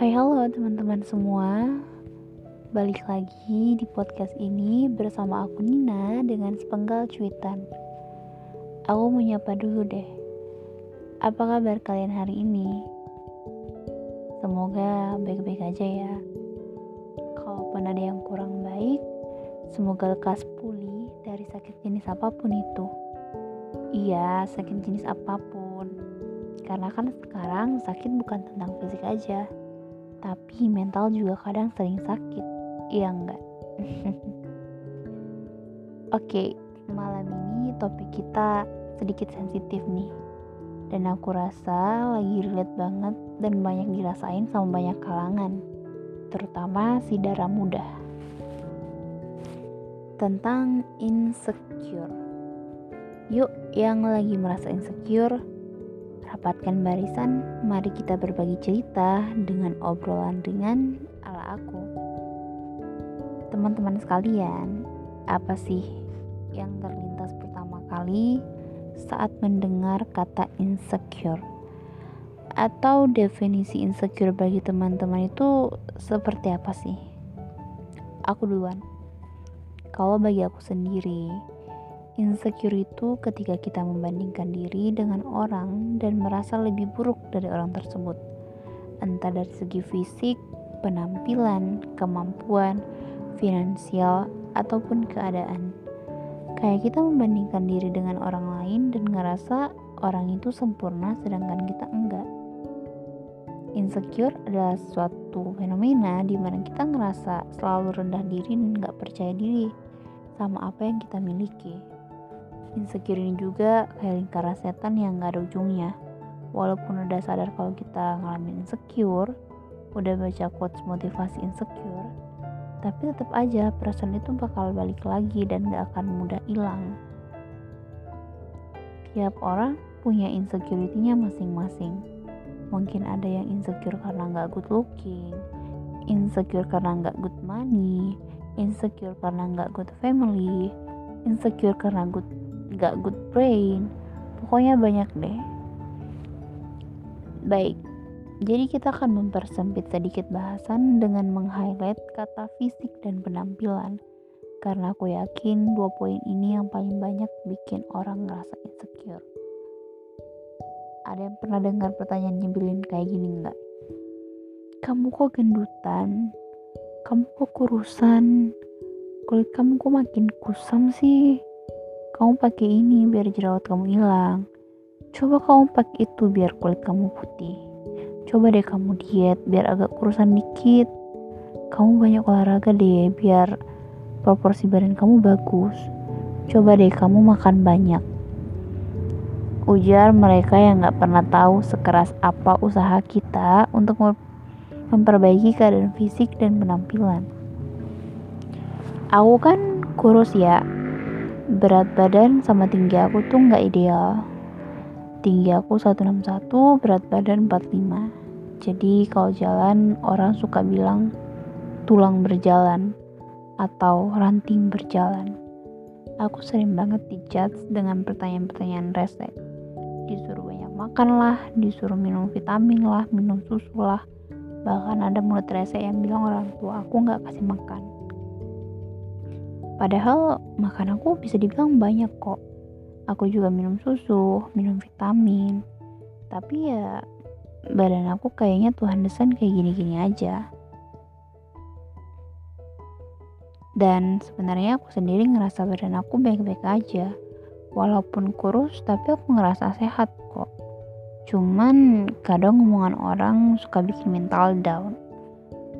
Hai halo teman-teman semua. Balik lagi di podcast ini bersama aku Nina dengan sepenggal cuitan. Aku mau nyapa dulu deh. Apa kabar kalian hari ini? Semoga baik-baik aja ya. Kalaupun ada yang kurang baik Semoga lekas pulih dari sakit jenis apa pun itu. Iya, sakit jenis apa pun. Karena kan sekarang sakit bukan tentang fisik aja, tapi mental juga kadang sering sakit. Iya enggak oke malam ini topik kita sedikit sensitif nih. Dan aku rasa lagi relate banget dan banyak dirasain sama banyak kalangan terutama si darah muda. Tentang insecure. Yuk yang lagi merasa insecure Rapatkan barisan, mari kita berbagi cerita dengan obrolan ringan ala aku. Teman-teman sekalian, apa sih yang terlintas pertama kali saat mendengar kata insecure? Atau definisi insecure bagi teman-teman itu seperti apa sih? Aku duluan. Kalau bagi aku sendiri, Insecure itu ketika kita membandingkan diri dengan orang dan merasa lebih buruk dari orang tersebut. Entah dari segi fisik, penampilan, kemampuan, finansial, ataupun keadaan. Kayak kita membandingkan diri dengan orang lain dan ngerasa orang itu sempurna sedangkan kita enggak. Insecure adalah suatu fenomena di mana kita ngerasa selalu rendah diri dan nggak percaya diri sama apa yang kita miliki. Insecure ini juga kayak lingkaran setan yang gak ada ujungnya. Walaupun udah sadar kalau kita ngalamin insecure, udah baca quotes motivasi insecure, tapi tetap aja perasaan itu bakal balik lagi dan gak akan mudah hilang. Tiap orang punya insecurity-nya masing-masing. Mungkin ada yang insecure karena gak good looking, insecure karena gak good money, insecure karena gak good family, insecure karena good gak good brain. Pokoknya banyak deh. Baik. Jadi kita akan mempersempit sedikit bahasan dengan meng-highlight kata fisik dan penampilan. Karena aku yakin dua poin ini yang paling banyak bikin orang ngerasa insecure. Ada yang pernah dengar pertanyaan nyebelin kayak gini nggak? Kamu kok gendutan? Kamu kok kurusan? Kulit kamu kok makin kusam sih kamu pakai ini biar jerawat kamu hilang. Coba kamu pakai itu biar kulit kamu putih. Coba deh kamu diet biar agak kurusan dikit. Kamu banyak olahraga deh biar proporsi badan kamu bagus. Coba deh kamu makan banyak. Ujar mereka yang gak pernah tahu sekeras apa usaha kita untuk memperbaiki keadaan fisik dan penampilan. Aku kan kurus ya, berat badan sama tinggi aku tuh nggak ideal. Tinggi aku 161 berat badan 45 jadi kalau jalan orang suka bilang tulang berjalan atau ranting berjalan. Aku sering banget dijudge dengan pertanyaan-pertanyaan rese disuruh banyak makan lah disuruh minum vitamin lah minum susu lah. Bahkan ada mulut rese yang bilang orang tua aku nggak kasih makan Padahal makan aku bisa dibilang banyak kok. Aku juga minum susu, minum vitamin. Tapi ya badan aku kayaknya Tuhan desain kayak gini-gini aja. Dan sebenarnya aku sendiri ngerasa badan aku baik-baik aja. Walaupun kurus, tapi aku ngerasa sehat kok. Cuman kadang ngomongan orang suka bikin mental down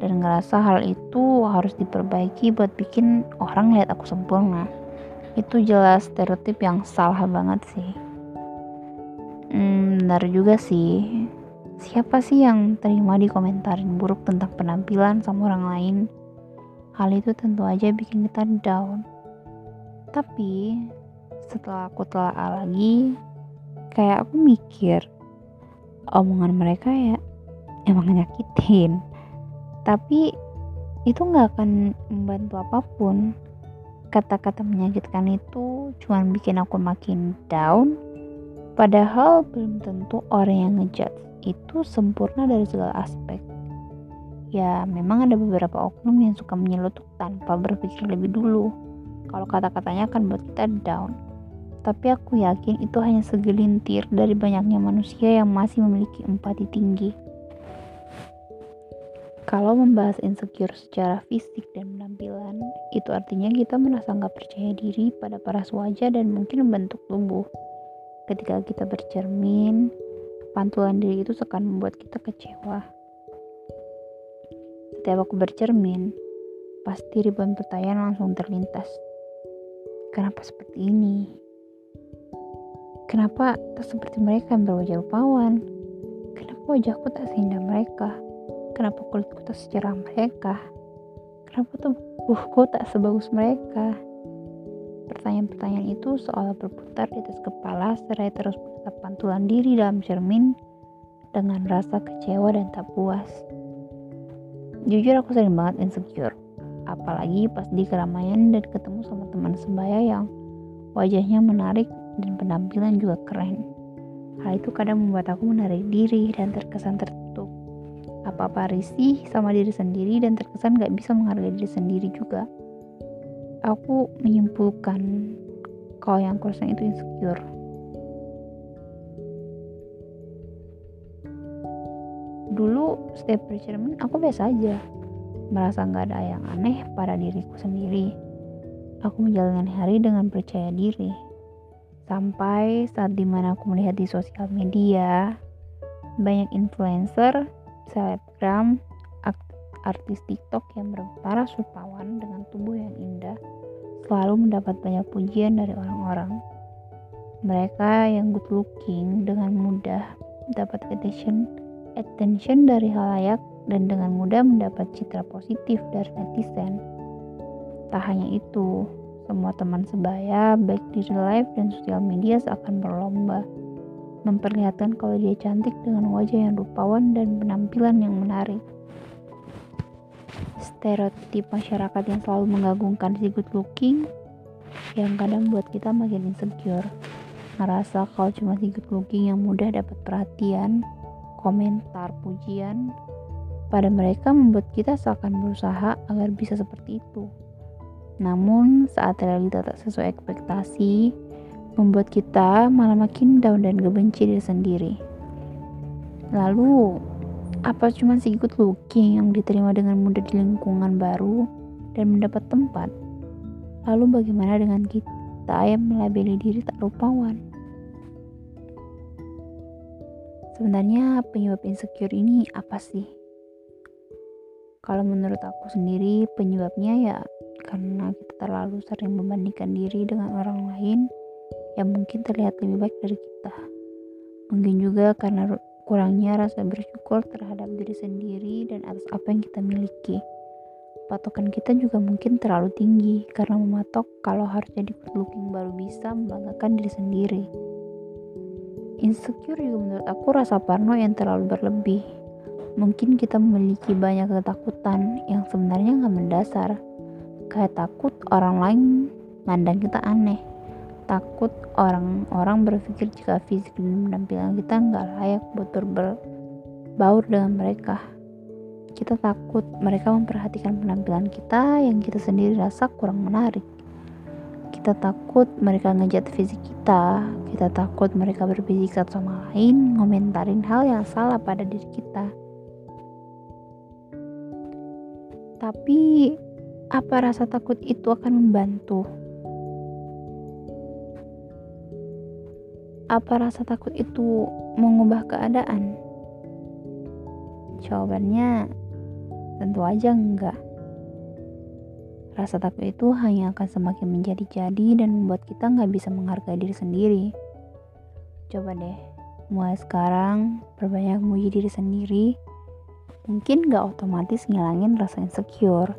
dan ngerasa hal itu harus diperbaiki buat bikin orang lihat aku sempurna. Itu jelas stereotip yang salah banget sih. Hmm, benar juga sih. Siapa sih yang terima dikomentarin buruk tentang penampilan sama orang lain? Hal itu tentu aja bikin kita down. Tapi setelah aku telah lagi kayak aku mikir omongan mereka ya emang nyakitin tapi itu nggak akan membantu apa pun kata-kata menyakitkan itu cuma bikin aku makin down padahal belum tentu orang yang ngejudge itu sempurna dari segala aspek Ya, memang ada beberapa oknum yang suka menyelutuk tanpa berpikir lebih dulu. Kalau kata-katanya akan buat kita down. Tapi aku yakin itu hanya segelintir dari banyaknya manusia yang masih memiliki empati tinggi. Kalau membahas insecure secara fisik dan penampilan, itu artinya kita merasa nggak percaya diri pada paras wajah dan mungkin bentuk tubuh. Ketika kita bercermin, pantulan diri itu akan membuat kita kecewa. Setiap aku bercermin, pasti ribuan pertanyaan langsung terlintas. Kenapa seperti ini? Kenapa tak seperti mereka yang berwajah rupawan? Kenapa wajahku tak seindah mereka? Kenapa kulitku tak secerah mereka? Kenapa tubuhku tak sebagus mereka? Pertanyaan-pertanyaan itu seolah berputar di atas kepala seraya terus menatap pantulan diri dalam cermin dengan rasa kecewa dan tak puas. Jujur aku sering banget insecure, apalagi pas di keramaian dan ketemu sama teman sebaya yang wajahnya menarik dan penampilan juga keren. Hal itu kadang membuat aku menarik diri dan terkesan tertutup. Apa-apa risih sama diri sendiri dan terkesan gak bisa menghargai diri sendiri juga. Aku menyimpulkan kalau yang kurang itu insecure. Dulu setiap bercermin aku biasa aja, merasa nggak ada yang aneh pada diriku sendiri. Aku menjalani hari dengan percaya diri, Sampai saat di mana aku melihat di sosial media, banyak influencer, selebgram, artis TikTok yang berparas rupawan dengan tubuh yang indah selalu mendapat banyak pujian dari orang-orang. Mereka yang good looking dengan mudah dapat attention attention dari halayak dan dengan mudah mendapat citra positif dari netizen. Tak hanya itu, semua teman sebaya, baik di real life dan sosial media seakan berlomba memperlihatkan kalau dia cantik dengan wajah yang rupawan dan penampilan yang menarik. Stereotip masyarakat yang selalu mengagungkan si good looking yang kadang buat kita makin insecure. Ngerasa kalau cuma si good looking yang mudah dapat perhatian, komentar, pujian, pada mereka membuat kita seakan berusaha agar bisa seperti itu. Namun, saat realita tak sesuai ekspektasi, membuat kita malah makin down dan kebenci diri sendiri. Lalu, apa cuma si good looking yang diterima dengan mudah di lingkungan baru dan mendapat tempat? Lalu bagaimana dengan kita yang melabeli diri tak rupawan? Sebenarnya penyebab insecure ini apa sih? Kalau menurut aku sendiri penyebabnya ya karena kita terlalu sering membandingkan diri dengan orang lain yang mungkin terlihat lebih baik dari kita. Mungkin juga karena kurangnya rasa bersyukur terhadap diri sendiri dan atas apa yang kita miliki. Patokan kita juga mungkin terlalu tinggi karena mematok kalau harus jadi good looking baru bisa membanggakan diri sendiri. Insecure juga menurut aku rasa parno yang terlalu berlebih. Mungkin kita memiliki banyak ketakutan yang sebenarnya nggak mendasar kayak takut orang lain mandang kita aneh takut orang-orang berpikir jika fisik dan penampilan kita nggak layak buat berbaur dengan mereka. Kita takut mereka memperhatikan penampilan kita yang kita sendiri rasa kurang menarik. Kita takut mereka ngejat fisik kita. Kita takut mereka berbisik satu sama lain ngomentarin hal yang salah pada diri kita. Tapi apa rasa takut itu akan membantu? Apa rasa takut itu mengubah keadaan? Jawabannya tentu aja enggak. Rasa takut itu hanya akan semakin menjadi-jadi dan membuat kita nggak bisa menghargai diri sendiri. Coba deh, mulai sekarang perbanyak muji diri sendiri. Mungkin nggak otomatis ngilangin rasa insecure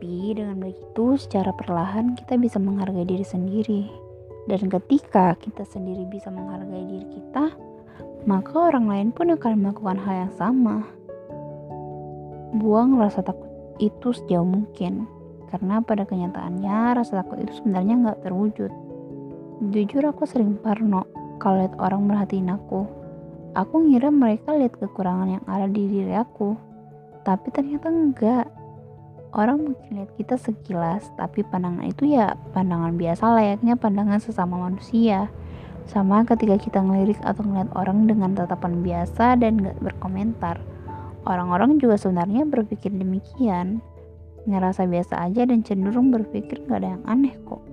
tapi dengan begitu, secara perlahan kita bisa menghargai diri sendiri. Dan ketika kita sendiri bisa menghargai diri kita, maka orang lain pun akan melakukan hal yang sama. Buang rasa takut itu sejauh mungkin, karena pada kenyataannya rasa takut itu sebenarnya nggak terwujud. Jujur aku sering parno kalau lihat orang merhatiin aku. Aku ngira mereka lihat kekurangan yang ada di diri aku Tapi ternyata enggak. Orang mungkin lihat kita sekilas, tapi pandangan itu ya pandangan biasa layaknya pandangan sesama manusia. Sama ketika kita ngelirik atau ngeliat orang dengan tatapan biasa dan gak berkomentar. Orang-orang juga sebenarnya berpikir demikian. Ngerasa biasa aja dan cenderung berpikir gak ada yang aneh kok.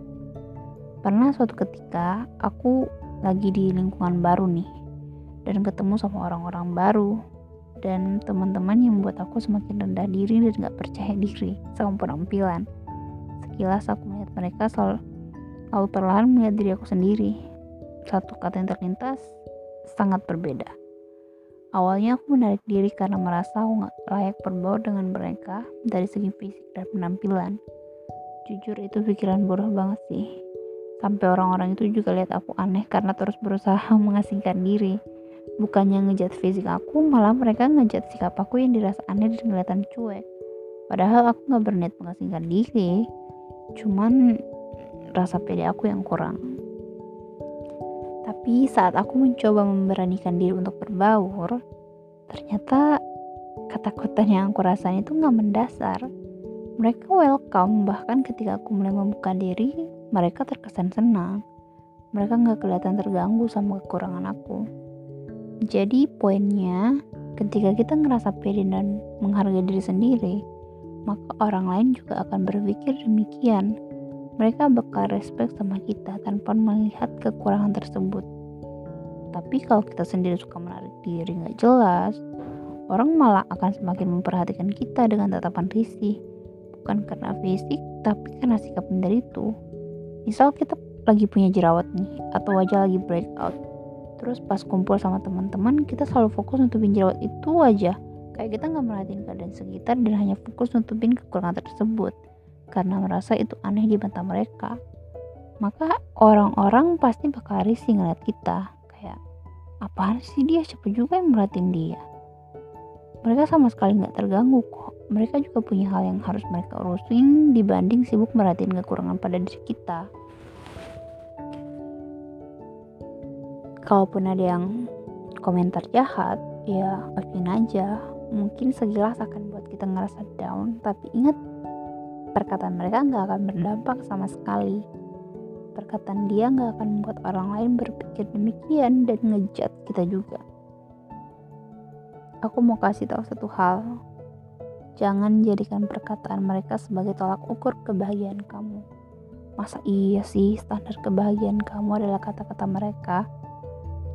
Pernah suatu ketika aku lagi di lingkungan baru nih dan ketemu sama orang-orang baru dan teman-teman yang membuat aku semakin rendah diri dan gak percaya diri sama penampilan. Sekilas aku melihat mereka selalu, lalu perlahan melihat diri aku sendiri. Satu kata yang terlintas sangat berbeda. Awalnya aku menarik diri karena merasa aku gak layak berbaur dengan mereka dari segi fisik dan penampilan. Jujur itu pikiran bodoh banget sih. Sampai orang-orang itu juga lihat aku aneh karena terus berusaha mengasingkan diri bukannya ngejat fisik aku malah mereka ngejat sikap aku yang dirasa aneh dan kelihatan cuek. Padahal aku gak berniat mengasingkan diri. Cuman rasa pede aku yang kurang. Tapi saat aku mencoba memberanikan diri untuk berbaur ternyata ketakutan yang aku rasain itu gak mendasar. Mereka welcome bahkan ketika aku mulai membuka diri mereka terkesan senang. Mereka gak kelihatan terganggu sama kekurangan aku jadi poinnya, ketika kita ngerasa pede dan menghargai diri sendiri, maka orang lain juga akan berpikir demikian. Mereka bakal respect sama kita tanpa melihat kekurangan tersebut. Tapi kalau kita sendiri suka menarik diri nggak jelas, orang malah akan semakin memperhatikan kita dengan tatapan risih. Bukan karena fisik, tapi karena sikap dari itu. Misal kita lagi punya jerawat nih, atau wajah lagi breakout, terus pas kumpul sama teman-teman kita selalu fokus nutupin jerawat itu aja. Kayak kita nggak merhatiin keadaan sekitar dan hanya fokus nutupin kekurangan tersebut. Karena merasa itu aneh di mata mereka. Maka orang-orang pasti bakal risih ngeliat kita. Kayak apaan sih dia? Siapa juga yang merhatiin dia? Mereka sama sekali nggak terganggu kok. Mereka juga punya hal yang harus mereka urusin dibanding sibuk merhatiin kekurangan pada diri kita kalaupun ada yang komentar jahat ya maafin aja. Mungkin segilas akan buat kita ngerasa down. Tapi ingat perkataan mereka nggak akan berdampak sama sekali. Perkataan dia nggak akan membuat orang lain berpikir demikian dan ngejat kita juga. Aku mau kasih tahu satu hal. Jangan jadikan perkataan mereka sebagai tolak ukur kebahagiaan kamu. Masa iya sih standar kebahagiaan kamu adalah kata-kata mereka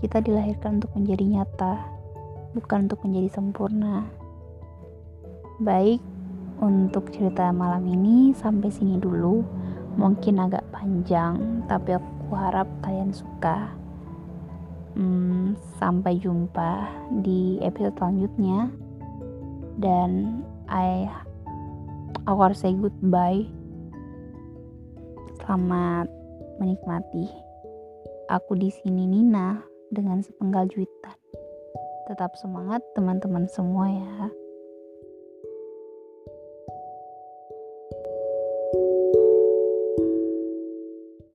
kita dilahirkan untuk menjadi nyata, bukan untuk menjadi sempurna. Baik, untuk cerita malam ini sampai sini dulu. Mungkin agak panjang, tapi aku harap kalian suka. Hmm, sampai jumpa di episode selanjutnya. Dan I aku harus say goodbye. Selamat menikmati. Aku di sini Nina dengan sepenggal juitan. Tetap semangat teman-teman semua ya.